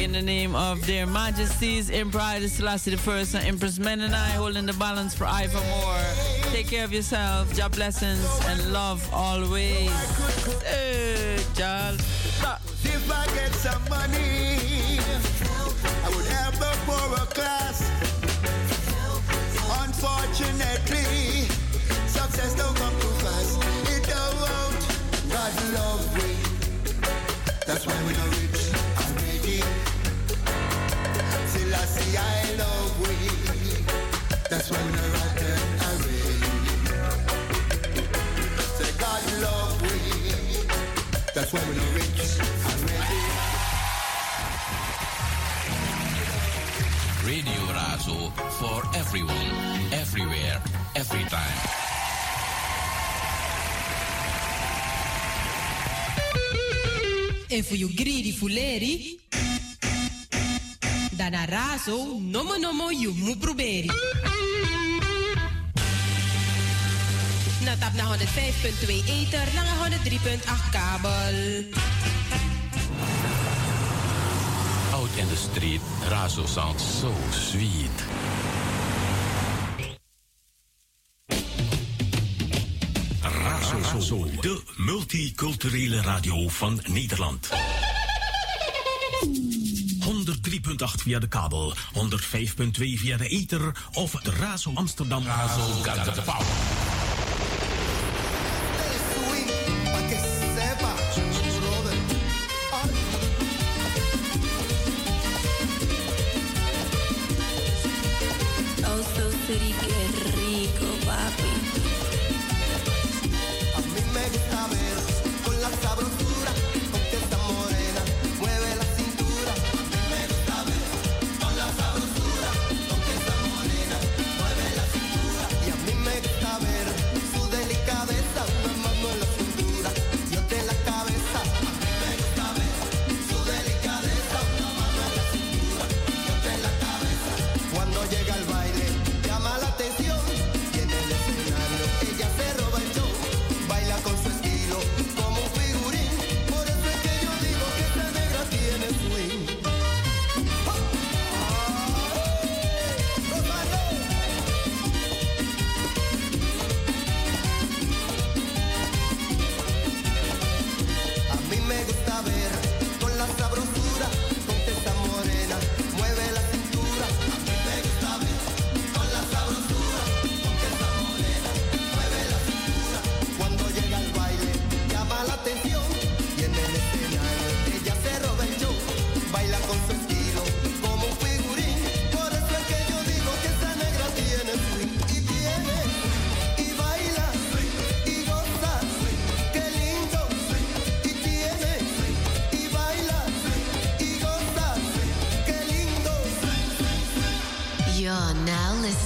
in the name of their majesties, Emperor Selassie I and Empress Menenai, holding the balance for more. Take care of yourself, job blessings, and love always. Eh, hey, child. If I get some money, I would help the poorer class. Unfortunately, success don't come too fast. It don't. God love. That's why we don't I see I love we. That's why we don't rotten already. Say God love we. That's why we don't rich already. Radio Razo for everyone, everywhere, every time. En voor you greedy fuleri, dan a razo, nomo nomo you mu proberi. Na tap na 105.2 ether, na 103.8 kabel. Out in the street, Razo sounds so sweet. Razo, de multiculturele radio van Nederland. 103.8 via de kabel, 105.2 via de ether of de Razo Amsterdam. Razo the power. Oh, city, qué rico, papi. A mí me gusta ver con la sabrosura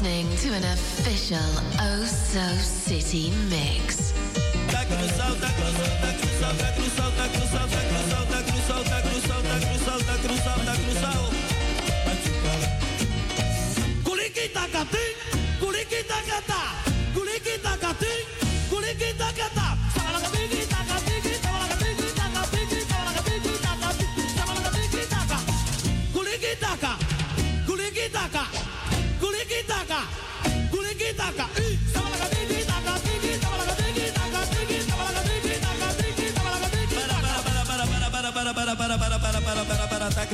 listening to an official Oh So City mix. Tá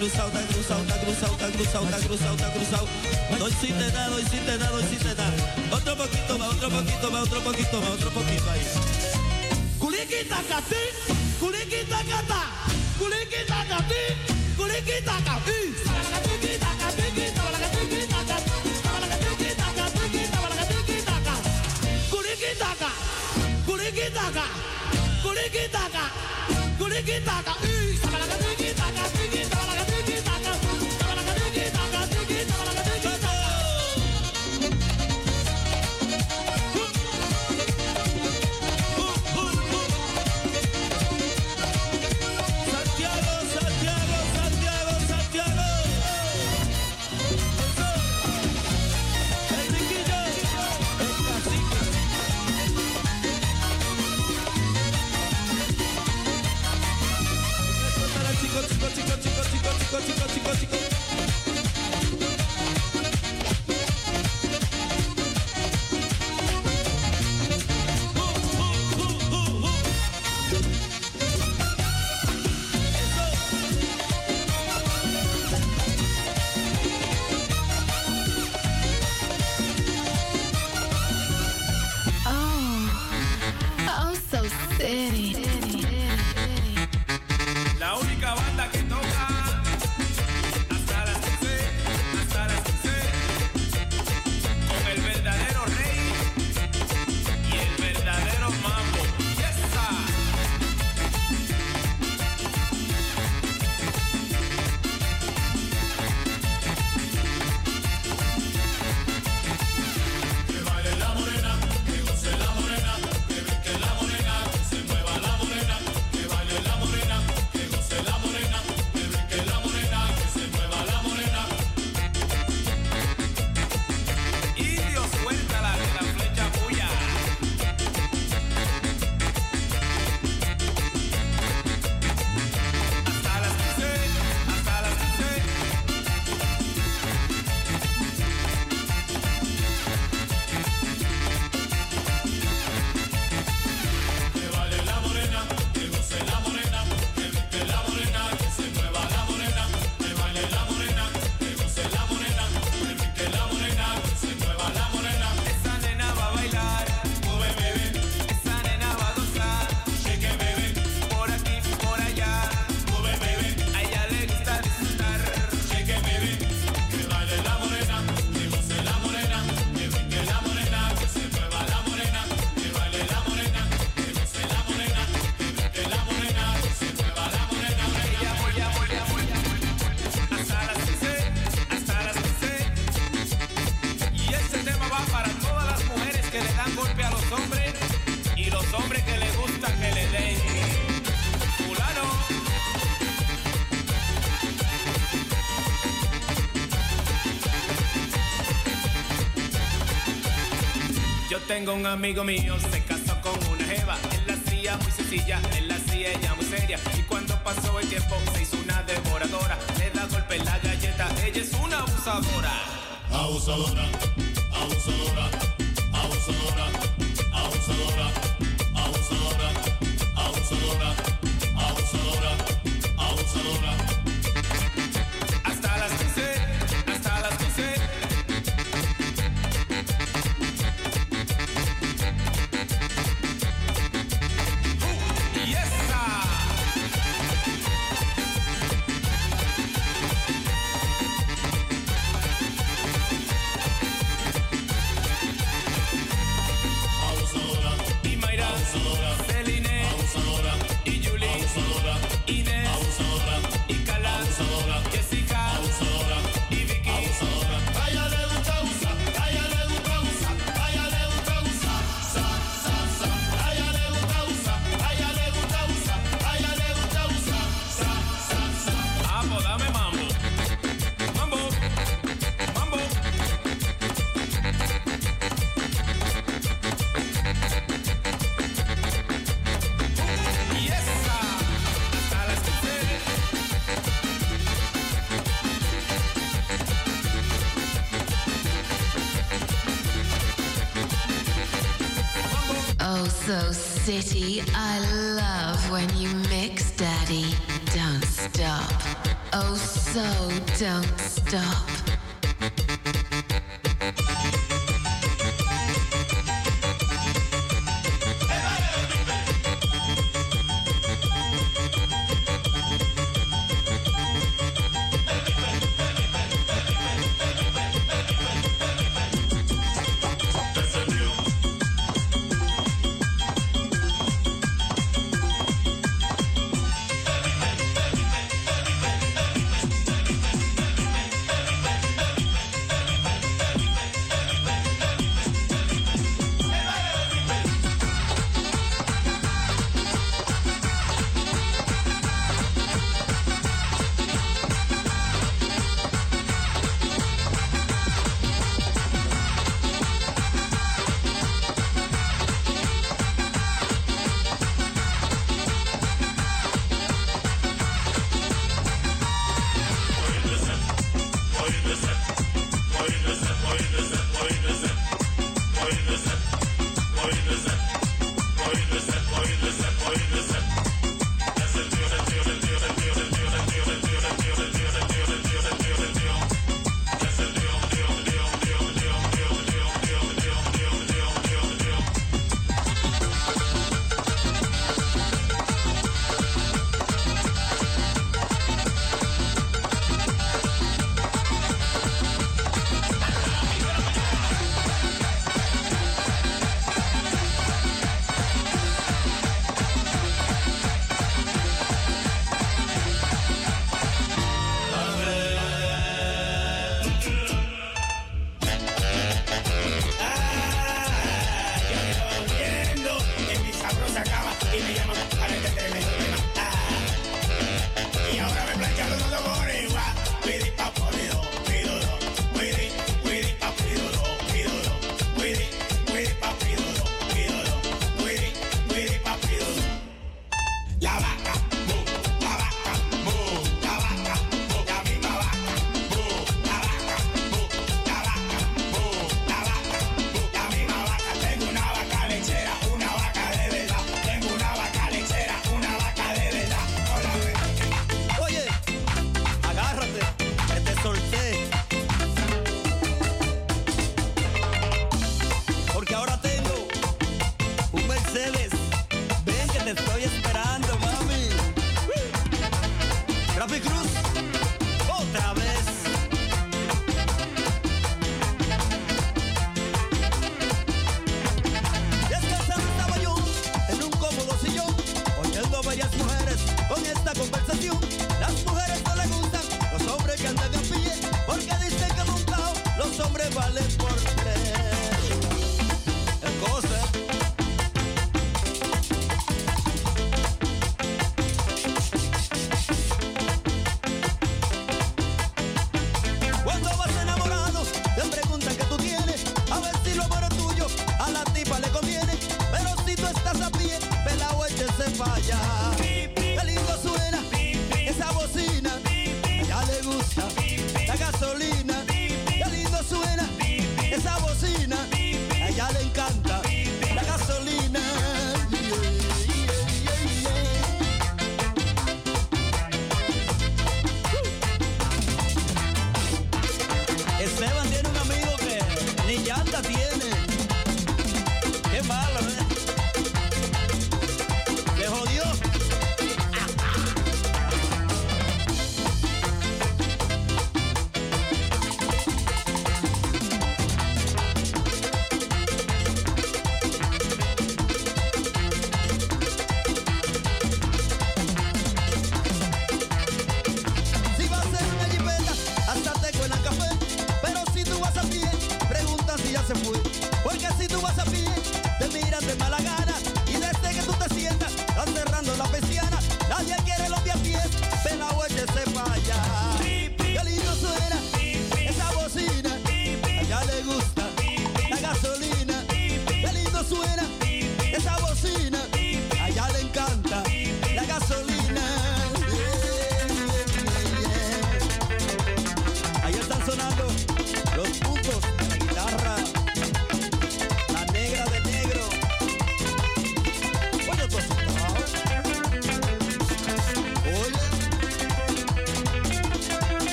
cruzado, tá cruzado, tá cruzado, tá cruzado, tá cruzado, tá cruzado. No hiciste nada, no hiciste nada, no hiciste nada. Outro poquito más, otro poquito más, otro poquito más, otro poquito ahí. Culiquita catí, culiquita catá, culiquita catí, culiquita catí. Culiquita catí, culiquita catí, culiquita catí, culiquita catí, culiquita catí, tengo un amigo mío, se casó con una jeva. Él la hacía muy sencilla, él la hacía ella muy seria. Y cuando pasó el tiempo, se hizo una devoradora. Le da golpe en la galleta, ella es una abusadora. Abusadora, abusadora, abusadora, abusadora, abusadora, abusadora, abusadora, abusadora.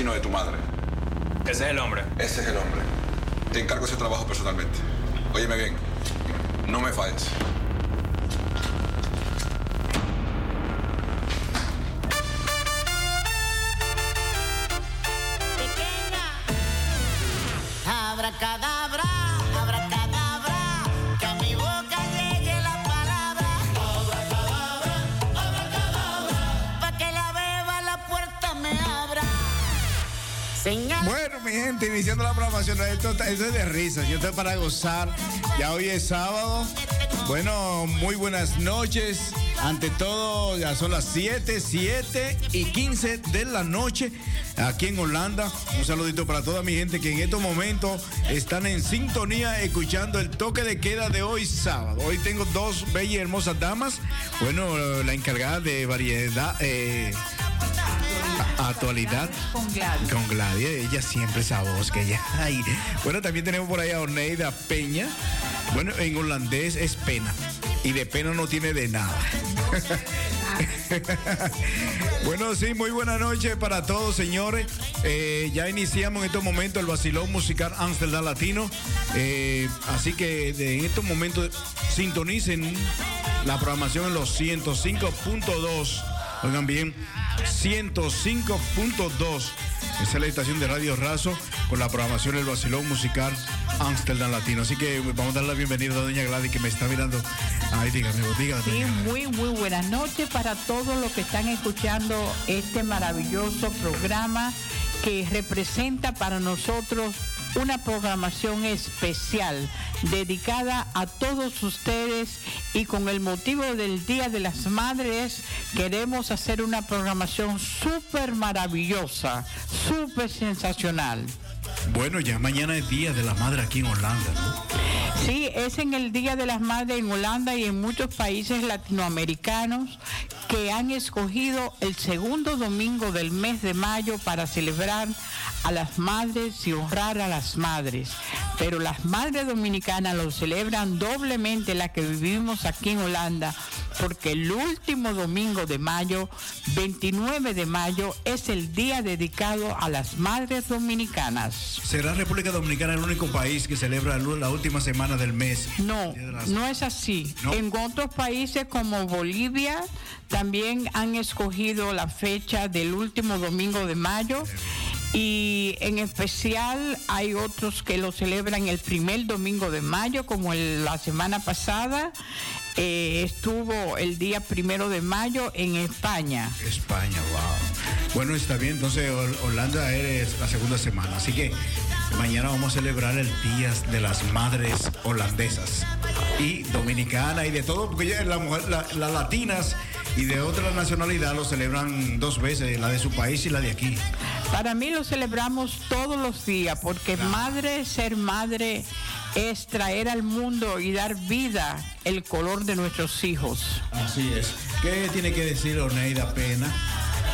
Asesino de tu madre. Programación, esto, es de risa, esto es para gozar. Ya hoy es sábado. Bueno, muy buenas noches. Ante todo, ya son las 7, 7 y 15 de la noche aquí en Holanda. Un saludito para toda mi gente que en estos momentos están en sintonía escuchando el toque de queda de hoy sábado. Hoy tengo dos bellas y hermosas damas. Bueno, la encargada de variedad, eh, actualidad. Con Gladys. Con Gladys, ella siempre esa voz que ella. ay. Bueno, también tenemos por ahí a Oneida Peña. Bueno, en holandés es pena. Y de pena no tiene de nada. bueno, sí, muy buena noche para todos, señores. Eh, ya iniciamos en estos momentos el vacilón musical Amsterdam Latino. Eh, así que de- en estos momentos sintonicen la programación en los 105.2. Oigan bien, 105.2. Esa es la estación de Radio Razo con la programación del vacilón musical Amsterdam Latino. Así que vamos a dar la bienvenida a doña Gladys que me está mirando. Ay, dígame, dígame. Sí, muy, muy buenas noches para todos los que están escuchando este maravilloso programa que representa para nosotros una programación especial dedicada a todos ustedes y con el motivo del Día de las Madres queremos hacer una programación súper maravillosa, súper sensacional. Bueno, ya mañana es Día de la Madre aquí en Holanda, ¿no? Sí, es en el Día de las Madres en Holanda y en muchos países latinoamericanos que han escogido el segundo domingo del mes de mayo para celebrar a las madres y honrar a las madres. Pero las madres dominicanas lo celebran doblemente la que vivimos aquí en Holanda, porque el último domingo de mayo, 29 de mayo, es el día dedicado a las madres dominicanas. ¿Será República Dominicana el único país que celebra la última semana del mes? No, no es así. En otros países como Bolivia también han escogido la fecha del último domingo de mayo y en especial hay otros que lo celebran el primer domingo de mayo, como el- la semana pasada eh, estuvo el día primero de mayo en España. España, wow. Bueno, está bien, entonces Hol- Holanda es la segunda semana, así que mañana vamos a celebrar el Día de las Madres Holandesas y Dominicanas y de todo, porque ya la la- las latinas y de otra nacionalidad lo celebran dos veces, la de su país y la de aquí. Para mí lo celebramos todos los días porque madre, ser madre es traer al mundo y dar vida el color de nuestros hijos. Así es. ¿Qué tiene que decir Oneida Pena?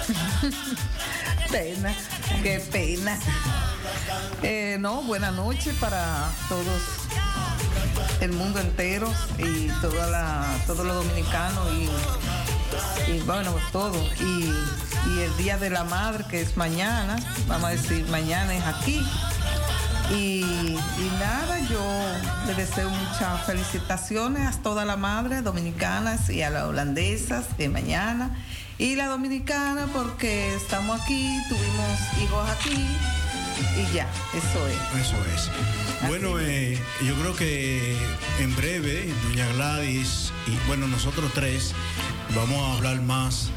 Pena, qué pena. Eh, no, buena noche para todos, el mundo entero y toda la, todos los dominicanos y, y bueno, todo. Y, y el Día de la Madre, que es mañana, vamos a decir, mañana es aquí. Y, y nada, yo le deseo muchas felicitaciones a toda la madre dominicanas y a las holandesas de mañana. Y la dominicana porque estamos aquí, tuvimos hijos aquí y ya, eso es. Eso es. Bueno, eh, yo creo que en breve, doña Gladys y bueno, nosotros tres vamos a hablar más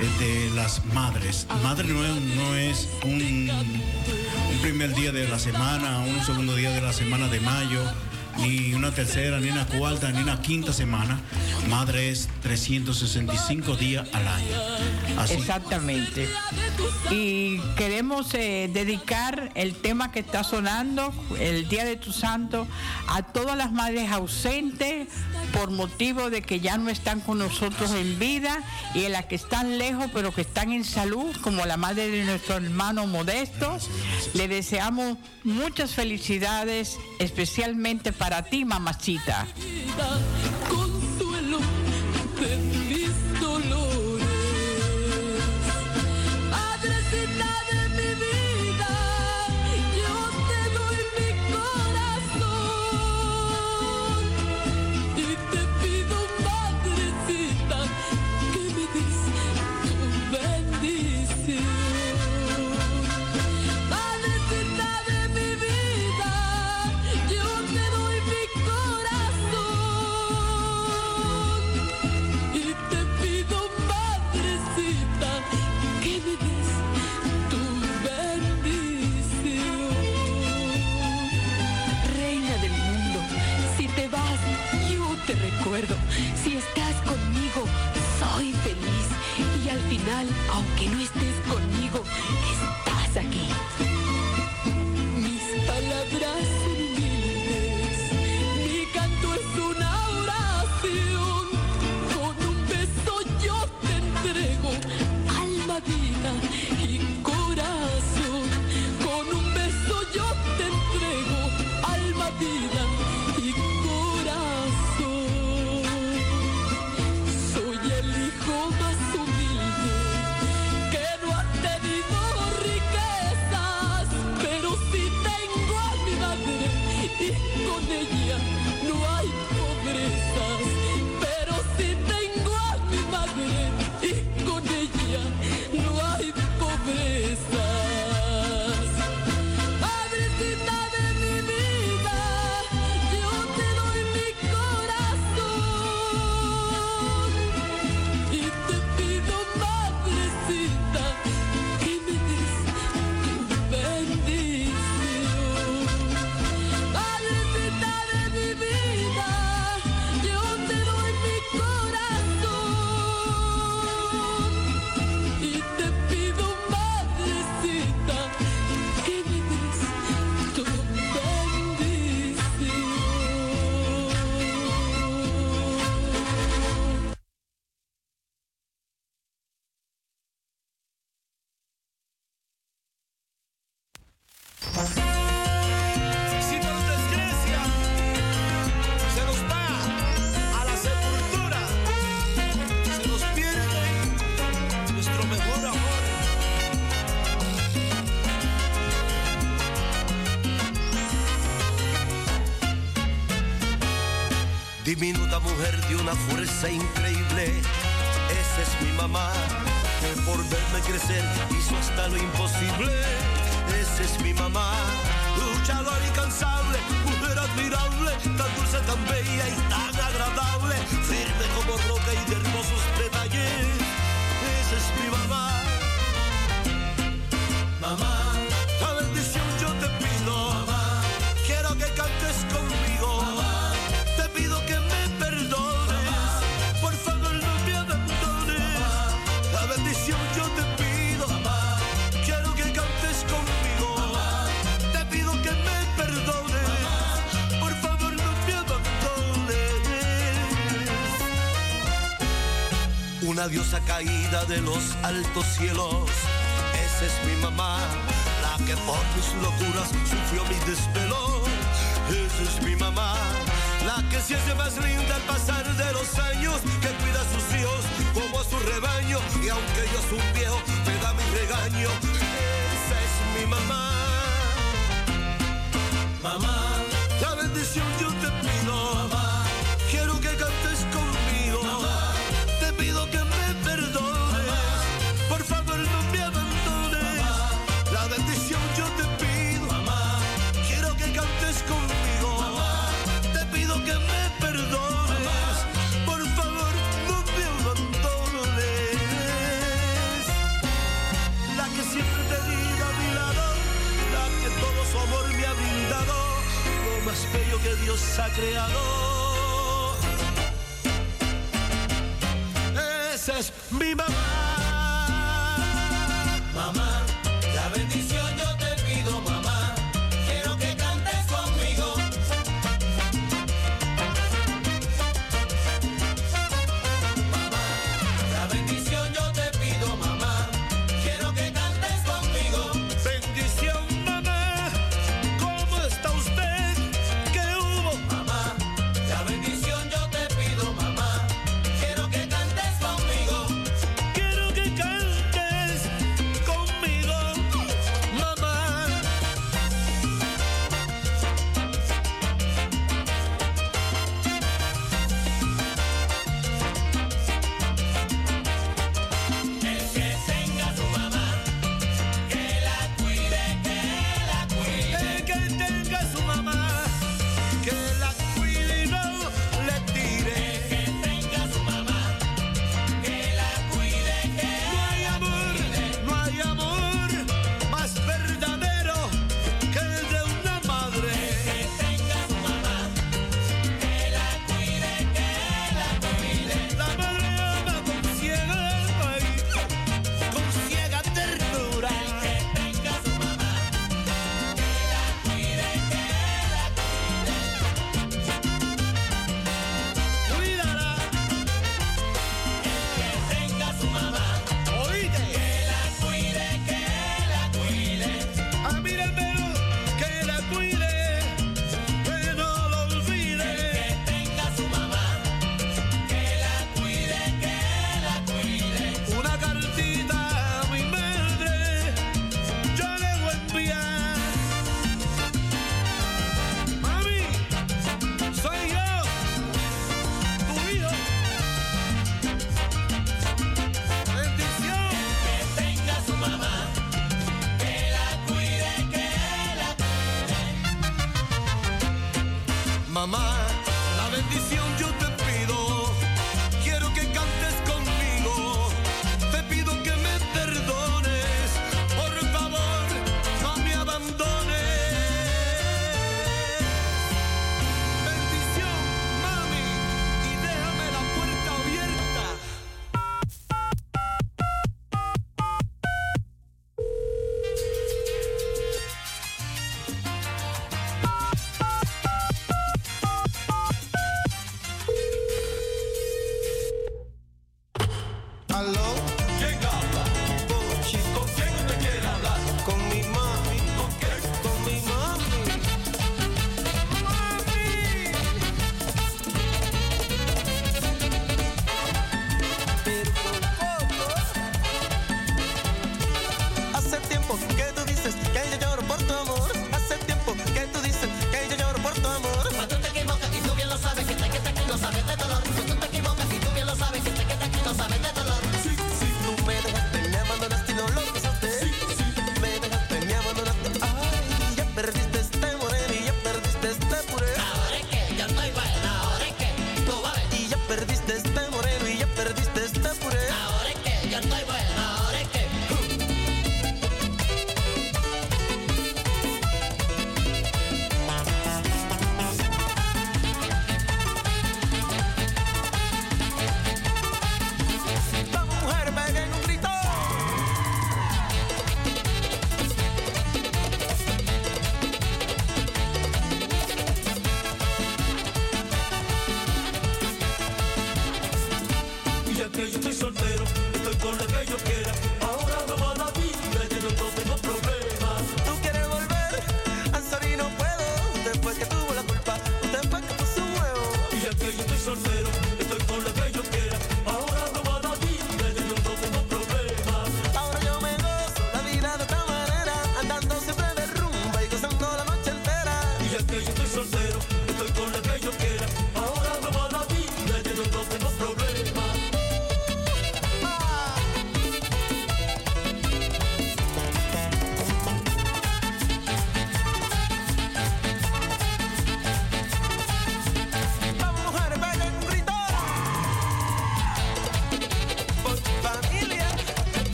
eh, de las madres. Madre no es, no es un, un primer día de la semana, un segundo día de la semana de mayo, ni una tercera, ni una cuarta, ni una quinta semana. Madre es 365 días al año. Exactamente. Y queremos eh, dedicar el tema que está sonando, el Día de tu Santo, a todas las madres ausentes por motivo de que ya no están con nosotros en vida y a las que están lejos pero que están en salud, como la madre de nuestro hermano Modesto. Le deseamos muchas felicidades, especialmente para ti, mamacita. Fuerza increíble, esa es mi mamá, que por verme crecer hizo hasta lo imposible. Esa es mi mamá, luchadora incansable, mujer admirable, tan dulce, tan bella y tan una diosa caída de los altos cielos. Esa es mi mamá, la que por mis locuras sufrió mi desvelo. Esa es mi mamá, la que se hace más linda al pasar de los años, que cuida a sus hijos como a su rebaño. Y aunque yo soy viejo, me da mi regaño. Esa es mi mamá. Mamá, la bendición yo te pido. bello que Dios ha creado. Esa es mi mamá.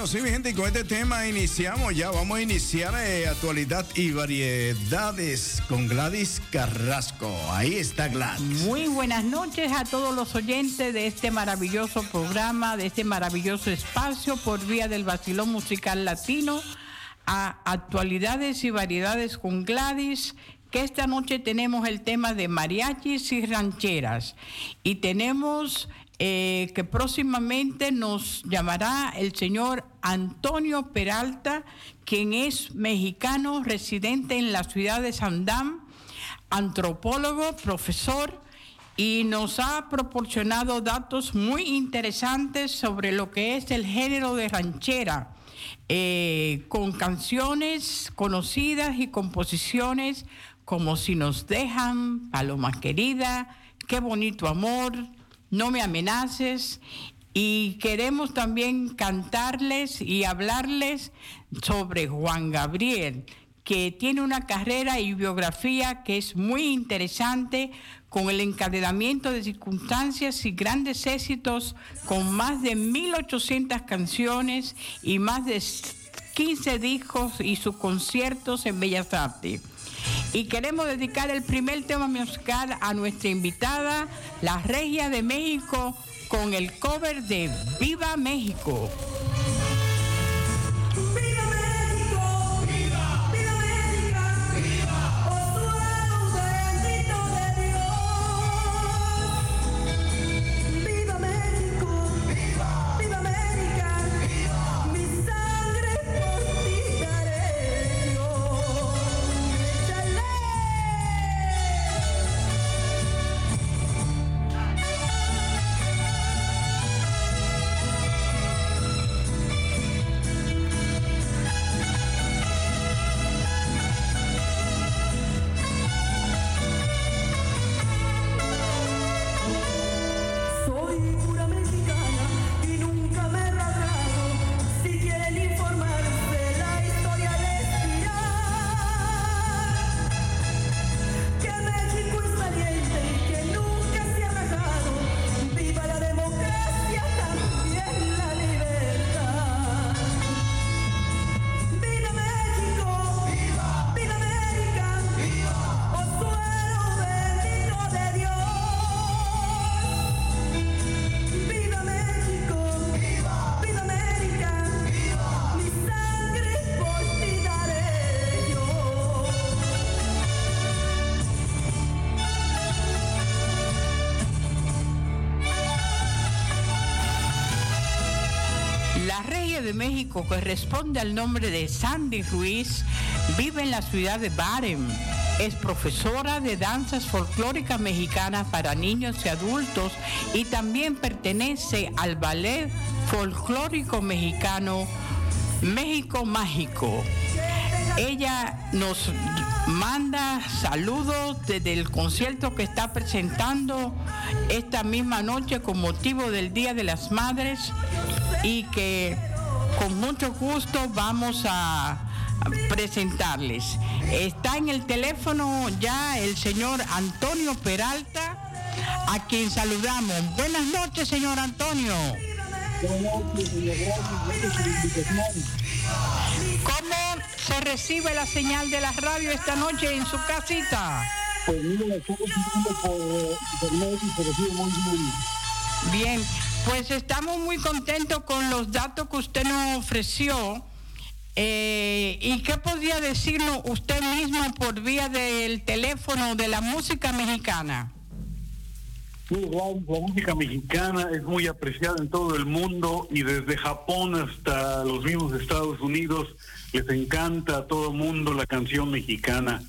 Bueno, sí, mi gente, y con este tema iniciamos ya. Vamos a iniciar eh, actualidad y variedades con Gladys Carrasco. Ahí está Gladys. Muy buenas noches a todos los oyentes de este maravilloso programa, de este maravilloso espacio por vía del Basilón Musical Latino a actualidades y variedades con Gladys que esta noche tenemos el tema de mariachis y rancheras y tenemos eh, que próximamente nos llamará el señor Antonio Peralta, quien es mexicano residente en la ciudad de Sandam, antropólogo, profesor y nos ha proporcionado datos muy interesantes sobre lo que es el género de ranchera, eh, con canciones conocidas y composiciones como Si nos dejan, Paloma querida, Qué bonito amor, No me amenaces. Y queremos también cantarles y hablarles sobre Juan Gabriel, que tiene una carrera y biografía que es muy interesante con el encadenamiento de circunstancias y grandes éxitos, con más de 1.800 canciones y más de 15 discos y sus conciertos en Bellas Artes. Y queremos dedicar el primer tema musical a nuestra invitada, la Regia de México, con el cover de Viva México. De México, que responde al nombre de Sandy Ruiz, vive en la ciudad de Barem. Es profesora de danzas folclóricas mexicanas para niños y adultos y también pertenece al ballet folclórico mexicano México Mágico. Ella nos manda saludos desde el concierto que está presentando esta misma noche con motivo del Día de las Madres y que con mucho gusto vamos a presentarles. Está en el teléfono ya el señor Antonio Peralta, a quien saludamos. Buenas noches, señor Antonio. ¿Cómo se recibe la señal de la radio esta noche en su casita? Pues mira, estamos por internet y se recibe muy bien. Bien, pues estamos muy contentos con los datos que usted nos ofreció. Eh, ¿Y qué podría decirnos usted mismo por vía del teléfono de la música mexicana? Sí, la, la música mexicana es muy apreciada en todo el mundo y desde Japón hasta los mismos Estados Unidos les encanta a todo el mundo la canción mexicana.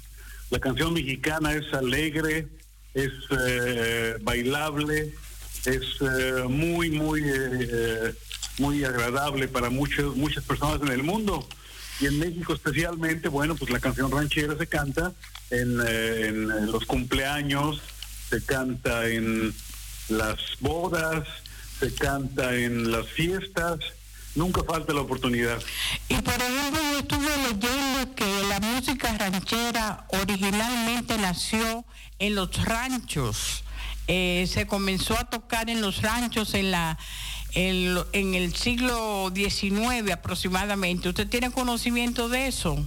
La canción mexicana es alegre, es eh, bailable, es eh, muy, muy, eh, muy agradable para muchos, muchas personas en el mundo. Y en México especialmente, bueno, pues la canción ranchera se canta en, eh, en los cumpleaños, se canta en las bodas, se canta en las fiestas, nunca falta la oportunidad. Y por ejemplo, yo estuve leyendo que la música ranchera originalmente nació en los ranchos. Eh, se comenzó a tocar en los ranchos en la en, en el siglo XIX aproximadamente. ¿Usted tiene conocimiento de eso?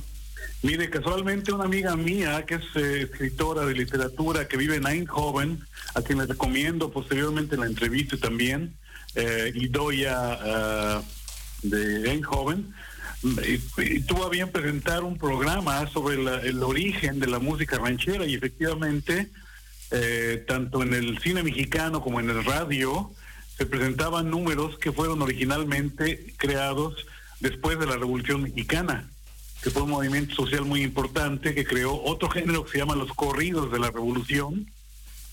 Mire, casualmente una amiga mía que es eh, escritora de literatura que vive en Eindhoven, a quien le recomiendo posteriormente la entrevista también, eh, Idoia eh, de Eindhoven, tuvo a bien presentar un programa sobre la- el origen de la música ranchera y efectivamente, eh, tanto en el cine mexicano como en el radio, se presentaban números que fueron originalmente creados después de la Revolución Mexicana que fue un movimiento social muy importante que creó otro género que se llama los corridos de la revolución,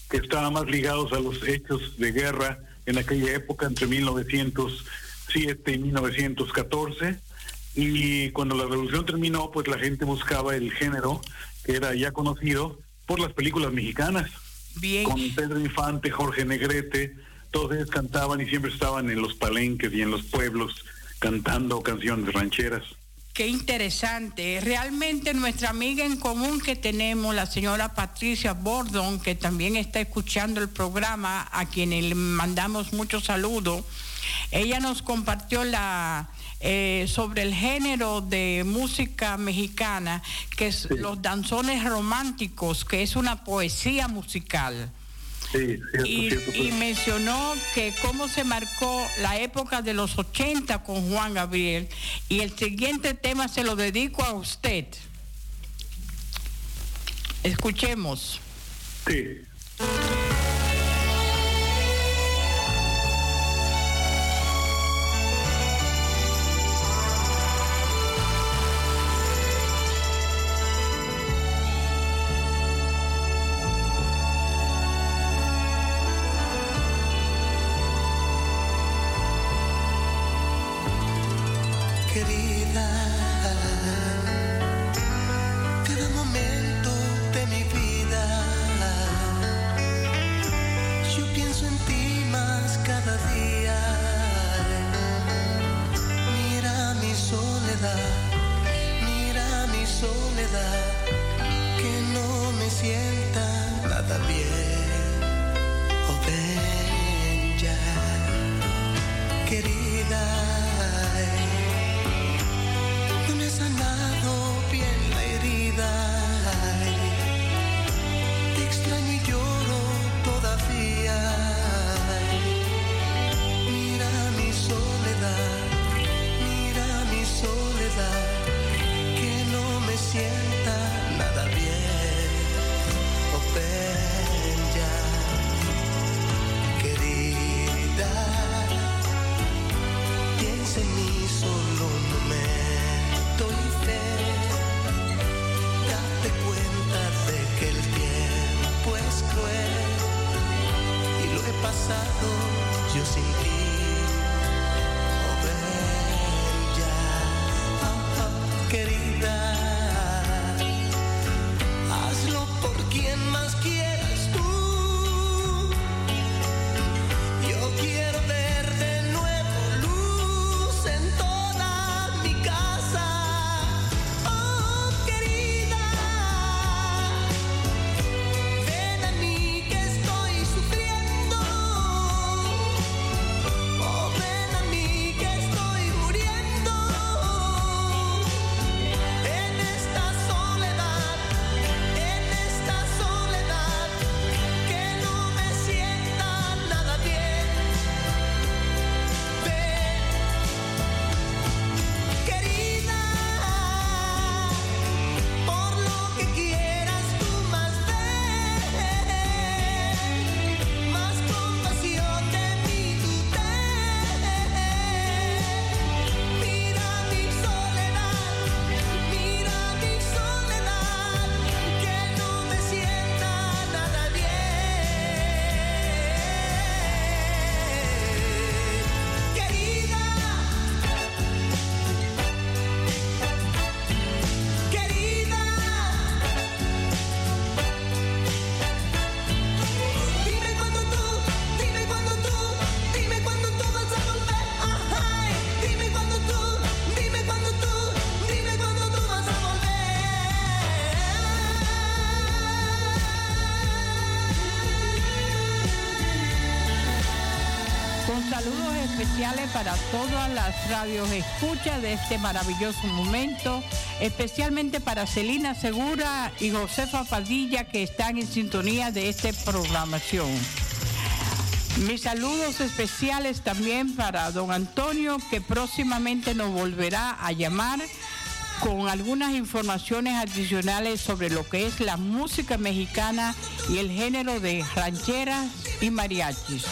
que estaban más ligados a los hechos de guerra en aquella época, entre 1907 y 1914. Y cuando la revolución terminó, pues la gente buscaba el género que era ya conocido por las películas mexicanas. Bien. Con Pedro Infante, Jorge Negrete, todos ellos cantaban y siempre estaban en los palenques y en los pueblos cantando canciones rancheras. Qué interesante. Realmente nuestra amiga en común que tenemos, la señora Patricia Bordon, que también está escuchando el programa, a quien le mandamos muchos saludos, ella nos compartió la eh, sobre el género de música mexicana, que es los danzones románticos, que es una poesía musical. Sí, cierto, Y, cierto. y mencionó que cómo se marcó la época de los 80 con Juan Gabriel. Y el siguiente tema se lo dedico a usted. Escuchemos. Sí. Todas las radios escuchas de este maravilloso momento, especialmente para Celina Segura y Josefa Padilla que están en sintonía de esta programación. Mis saludos especiales también para don Antonio que próximamente nos volverá a llamar con algunas informaciones adicionales sobre lo que es la música mexicana y el género de rancheras y mariachis.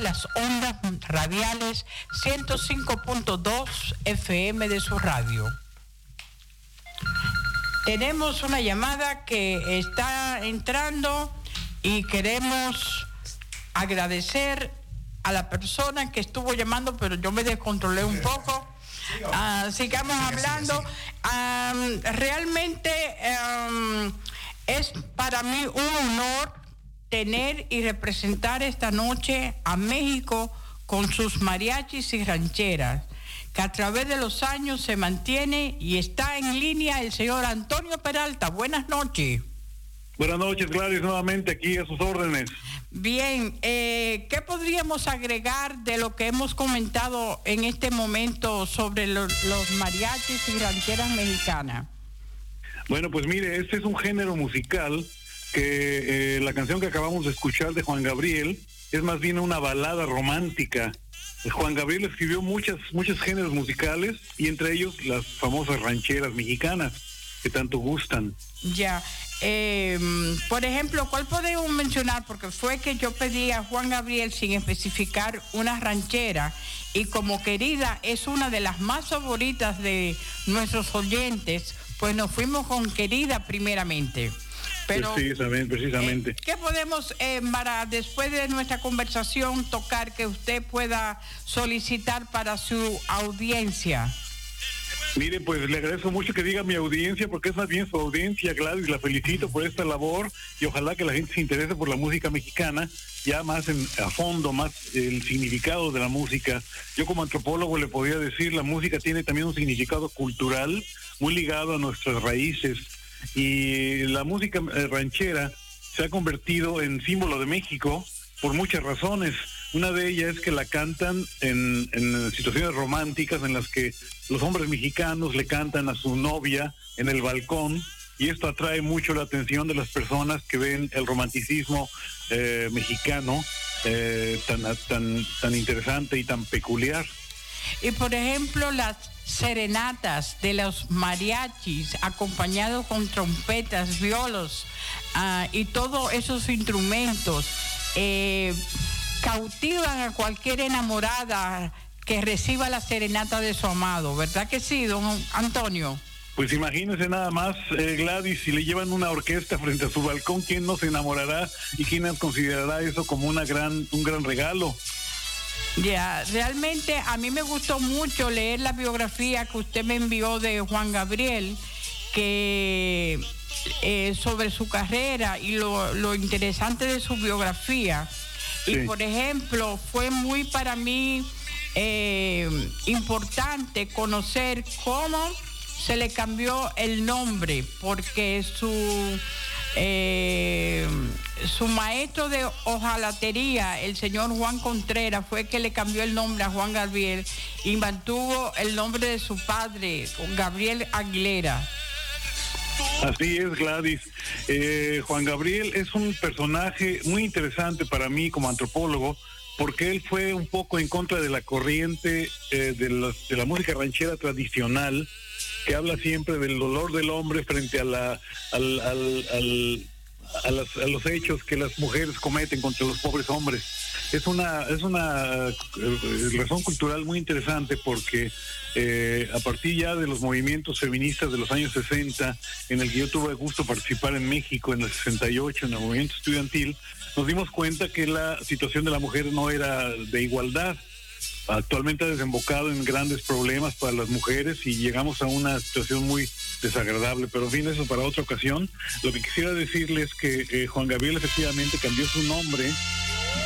Las ondas radiales 105.2 FM de su radio. Tenemos una llamada que está entrando y queremos agradecer a la persona que estuvo llamando, pero yo me descontrolé un poco. Ah, sigamos hablando. Am, realmente am, es para mí un honor tener y representar esta noche a México con sus mariachis y rancheras, que a través de los años se mantiene y está en línea el señor Antonio Peralta. Buenas noches. Buenas noches, Gladys, nuevamente aquí a sus órdenes. Bien, eh, ¿qué podríamos agregar de lo que hemos comentado en este momento sobre lo- los mariachis y rancheras mexicanas? Bueno, pues mire, este es un género musical que eh, la canción que acabamos de escuchar de Juan Gabriel es más bien una balada romántica. Juan Gabriel escribió muchas, muchos géneros musicales y entre ellos las famosas rancheras mexicanas. que tanto gustan. Ya. Eh, por ejemplo, ¿cuál podemos mencionar? Porque fue que yo pedí a Juan Gabriel sin especificar una ranchera y como querida es una de las más favoritas de nuestros oyentes, pues nos fuimos con querida primeramente. Pero, precisamente, precisamente. ¿qué podemos, eh, para después de nuestra conversación, tocar que usted pueda solicitar para su audiencia? Mire, pues le agradezco mucho que diga mi audiencia, porque es más bien su audiencia, Gladys, la felicito por esta labor y ojalá que la gente se interese por la música mexicana, ya más en, a fondo, más el significado de la música. Yo como antropólogo le podría decir, la música tiene también un significado cultural muy ligado a nuestras raíces y la música eh, ranchera se ha convertido en símbolo de México por muchas razones. Una de ellas es que la cantan en, en situaciones románticas en las que los hombres mexicanos le cantan a su novia en el balcón y esto atrae mucho la atención de las personas que ven el romanticismo eh, mexicano eh, tan, tan, tan interesante y tan peculiar. Y por ejemplo, las serenatas de los mariachis, acompañados con trompetas, violos ah, y todos esos instrumentos, eh, cautivan a cualquier enamorada que reciba la serenata de su amado, ¿verdad que sí, don Antonio? Pues imagínese nada más, eh, Gladys, si le llevan una orquesta frente a su balcón, ¿quién no se enamorará y quién considerará eso como una gran, un gran regalo? Ya, realmente a mí me gustó mucho leer la biografía que usted me envió de Juan Gabriel, que eh, sobre su carrera y lo, lo interesante de su biografía. Y por ejemplo, fue muy para mí eh, importante conocer cómo se le cambió el nombre, porque su eh, su maestro de hojalatería, el señor Juan Contreras, fue que le cambió el nombre a Juan Gabriel y mantuvo el nombre de su padre, Gabriel Aguilera. Así es, Gladys. Eh, Juan Gabriel es un personaje muy interesante para mí como antropólogo, porque él fue un poco en contra de la corriente eh, de, la música ranchera tradicional, que habla siempre del dolor del hombre frente a, la, al- al- al- a, las- a los hechos que las mujeres cometen contra los pobres hombres. Es una, es una eh, razón cultural muy interesante porque eh, a partir ya de los movimientos feministas de los años 60, en el que yo tuve el gusto participar en México en el 68, en el movimiento estudiantil, nos dimos cuenta que la situación de la mujer no era de igualdad. Actualmente ha desembocado en grandes problemas para las mujeres y llegamos a una situación muy desagradable, pero en fin, eso para otra ocasión. Lo que quisiera decirles es que eh, Juan Gabriel efectivamente cambió su nombre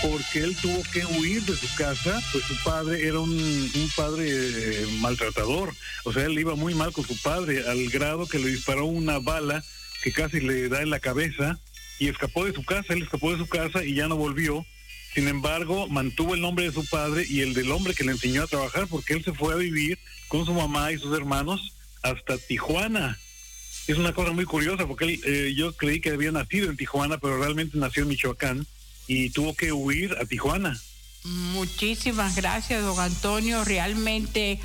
porque él tuvo que huir de su casa, pues su padre era un, un padre eh, maltratador, o sea, él iba muy mal con su padre, al grado que le disparó una bala que casi le da en la cabeza y escapó de su casa, él escapó de su casa y ya no volvió. Sin embargo, mantuvo el nombre de su padre y el del hombre que le enseñó a trabajar, porque él se fue a vivir con su mamá y sus hermanos hasta Tijuana. Es una cosa muy curiosa, porque él, eh, yo creí que había nacido en Tijuana, pero realmente nació en Michoacán y tuvo que huir a Tijuana. Muchísimas gracias, don Antonio. Realmente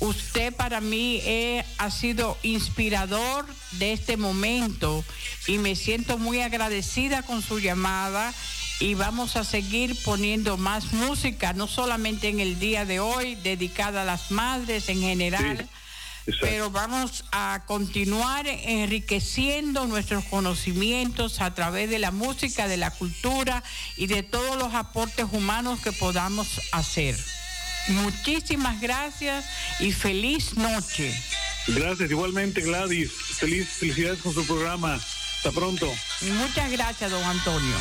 usted para mí eh, ha sido inspirador de este momento y me siento muy agradecida con su llamada y vamos a seguir poniendo más música, no solamente en el día de hoy, dedicada a las madres en general. Pero vamos a continuar enriqueciendo nuestros conocimientos a través de la música, de la cultura y de todos los aportes humanos que podamos hacer. Muchísimas gracias y feliz noche. Gracias, igualmente Gladys. Feliz, felicidades con su programa. Hasta pronto. Muchas gracias, don Antonio.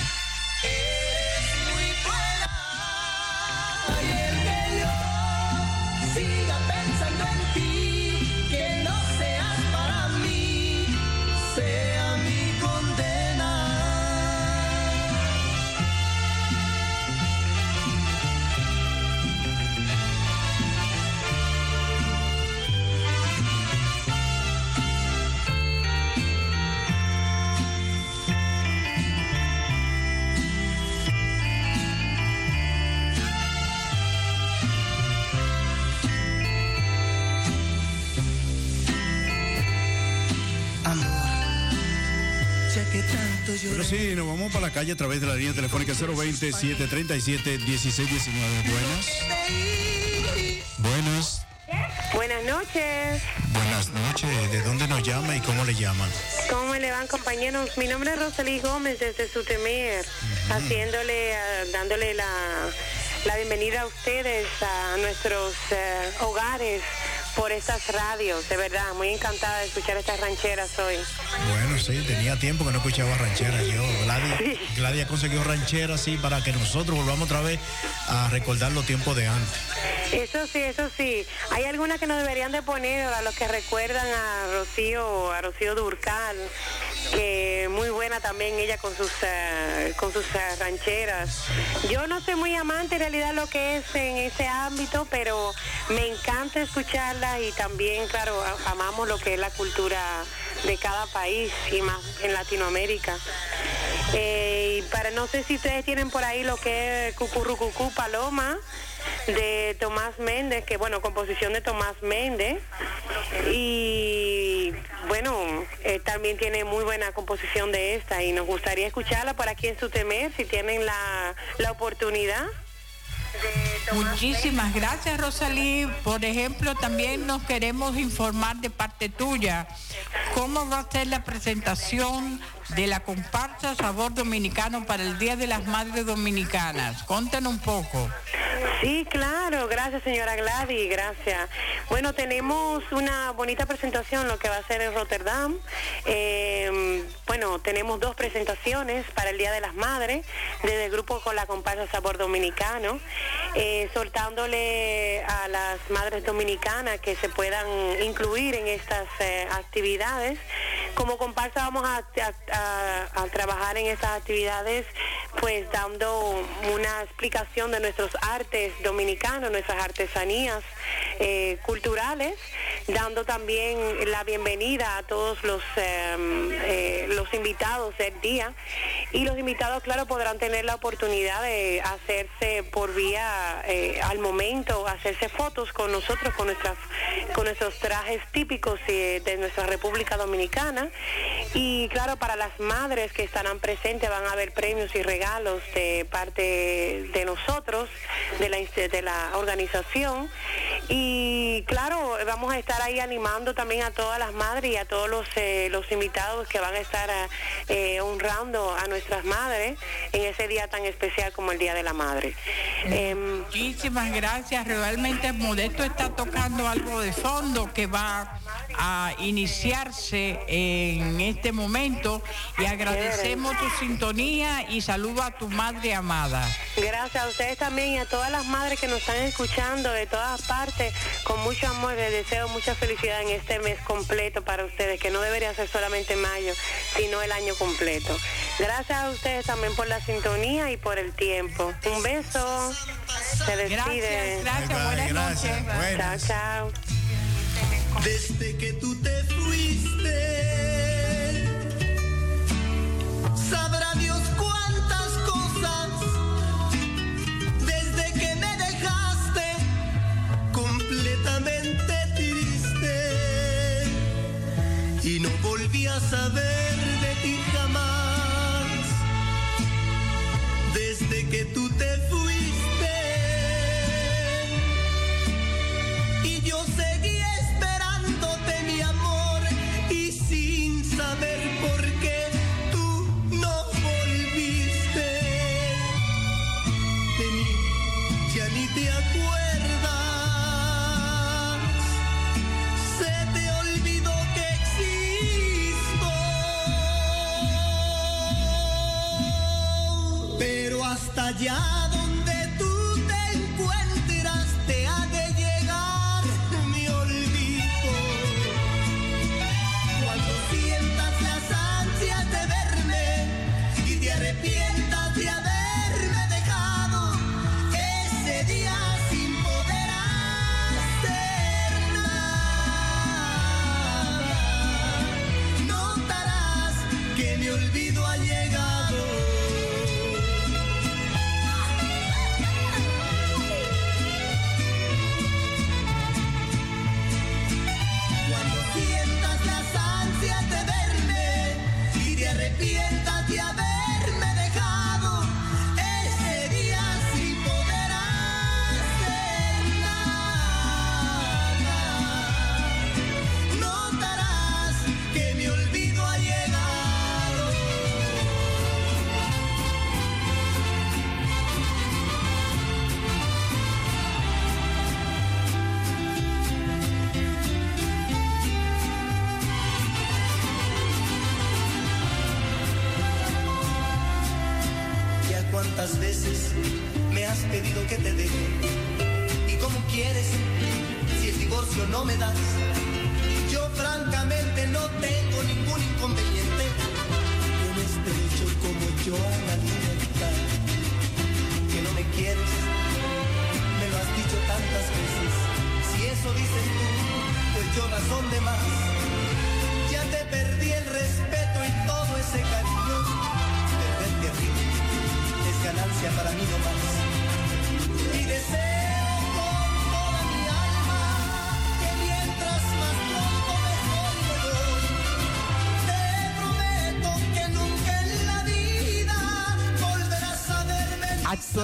Vamos para la calle a través de la línea telefónica 020-737-1619. Buenas. Buenas. Buenas noches. Buenas noches. ¿De dónde nos llama y cómo le llaman? ¿Cómo le van compañeros? Mi nombre es Rosalí Gómez desde Sutemer, haciéndole, ah, dándole la, la bienvenida a ustedes a nuestros eh, hogares por estas radios. De verdad, muy encantada de escuchar estas rancheras hoy. Bueno, sí, tenía tiempo que no escuchaba ranchera yo. Gladys, Gladys ha conseguido ranchera así para que nosotros volvamos otra vez a recordar los tiempos de antes. Eso sí, eso sí. Hay algunas que nos deberían de poner a los que recuerdan a Rocío, a Rocío Durcal, que muy buena también ella con sus eh, con sus eh, rancheras. Yo no soy muy amante en realidad lo que es en ese ámbito, pero me encanta escucharla y también, claro, amamos lo que es la cultura de cada país y más en Latinoamérica. Eh, y para no sé si ustedes tienen por ahí lo que es Cucurrucucú Paloma de Tomás Méndez, que bueno, composición de Tomás Méndez. Y bueno, eh, también tiene muy buena composición de esta y nos gustaría escucharla por aquí en su temer, si tienen la, la oportunidad. Muchísimas gracias, Rosalí. Por ejemplo, también nos queremos informar de parte tuya cómo va a ser la presentación de la comparsa Sabor Dominicano para el Día de las Madres Dominicanas. Conten un poco. Sí, claro, gracias señora Gladys, gracias. Bueno, tenemos una bonita presentación, lo que va a ser en Rotterdam. Eh, bueno, tenemos dos presentaciones para el Día de las Madres, desde el grupo con la comparsa Sabor Dominicano, eh, soltándole a las madres dominicanas que se puedan incluir en estas eh, actividades. Como comparsa vamos a, a- a- trabajar en estas actividades pues dando una explicación de nuestros artes dominicanos, nuestras artesanías eh, culturales, dando también la bienvenida a todos los, em, eh, los invitados del día. Y los invitados, claro, podrán tener la oportunidad de hacerse por vía eh, al momento, hacerse fotos con nosotros, con, nuestras, con nuestros trajes típicos de nuestra República Dominicana. Y claro, para las madres que estarán presentes van a haber premios y regalos de parte de nosotros, de la, de la organización. Y claro, vamos a estar ahí animando también a todas las madres y a todos los, eh, los invitados que van a estar eh, honrando a nuestras madres en ese día tan especial como el Día de la Madre. Em, Muchísimas gracias. Realmente Modesto está tocando algo de fondo que va a iniciarse en este momento y agradecemos tu sintonía y saludo a tu madre amada. Gracias a ustedes también y a todas las madres que nos están escuchando de todas partes. Con mucho amor les deseo mucha felicidad en este mes completo para ustedes, que no debería ser solamente mayo, sino el año completo. Gracias a ustedes también por la sintonía y por el tiempo. Un beso. Se despide. Gracias, gracias, buenas noches. Chao, chao. Desde que tú te fuiste, sabrá Dios cuántas cosas. Desde que me dejaste completamente triste y no volví a saber Pero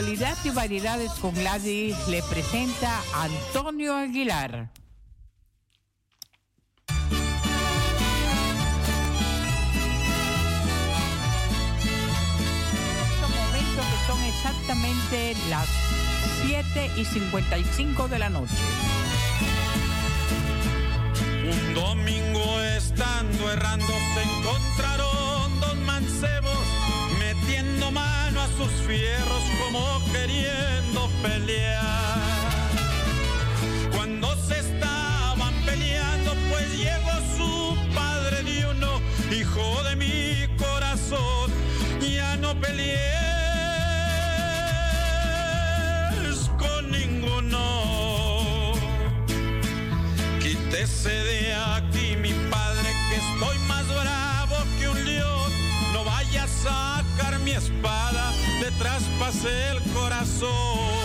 Actualidad y variedades con Gladys le presenta Antonio Aguilar. estos momentos que son exactamente las 7 y 55 de la noche. Un domingo estando errando se encontraron dos mancebos sus fierros como queriendo pelear. Cuando se estaban peleando pues llegó su padre de uno, hijo de mi corazón, ya no pelees con ninguno. Quítese de aquí, el corazón.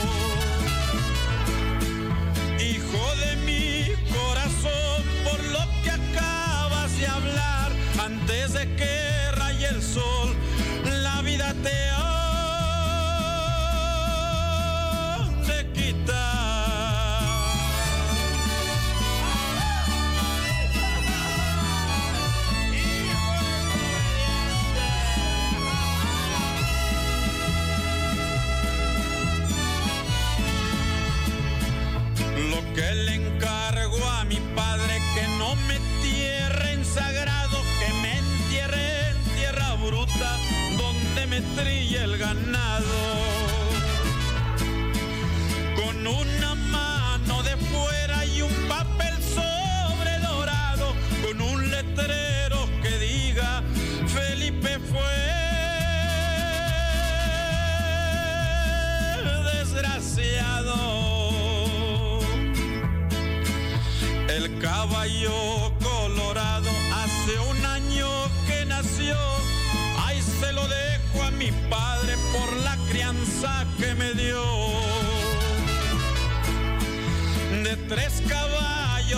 Me trille el ganado. Con una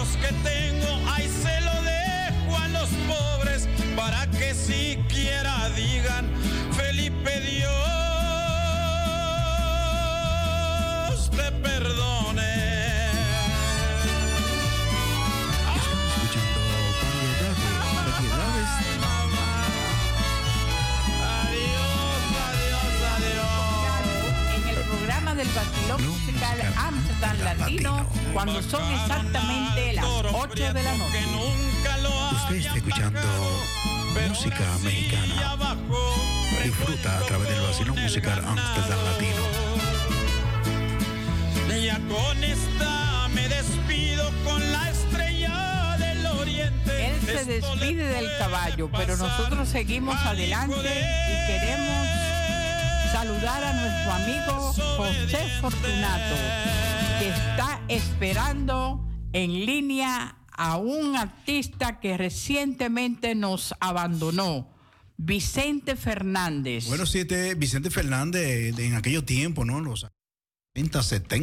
que tengo, ahí se lo dejo a los pobres para que siquiera digan Felipe Dios te perdone. En el programa del Basilón Musical Amsterdam Latino, cuando son exactamente las 8 de la noche. Usted está escuchando música mexicana. Disfruta a través del vacilo musical Amsterdam Latino. Ya con esta me despido con la estrella del oriente. Él se despide del caballo, pero nosotros seguimos adelante y queremos saludar a nuestro amigo José Fortunato, que está esperando en línea a un artista que recientemente nos abandonó, Vicente Fernández. Bueno, sí, este Vicente Fernández de- en aquellos tiempos, ¿no? Los 60, 70.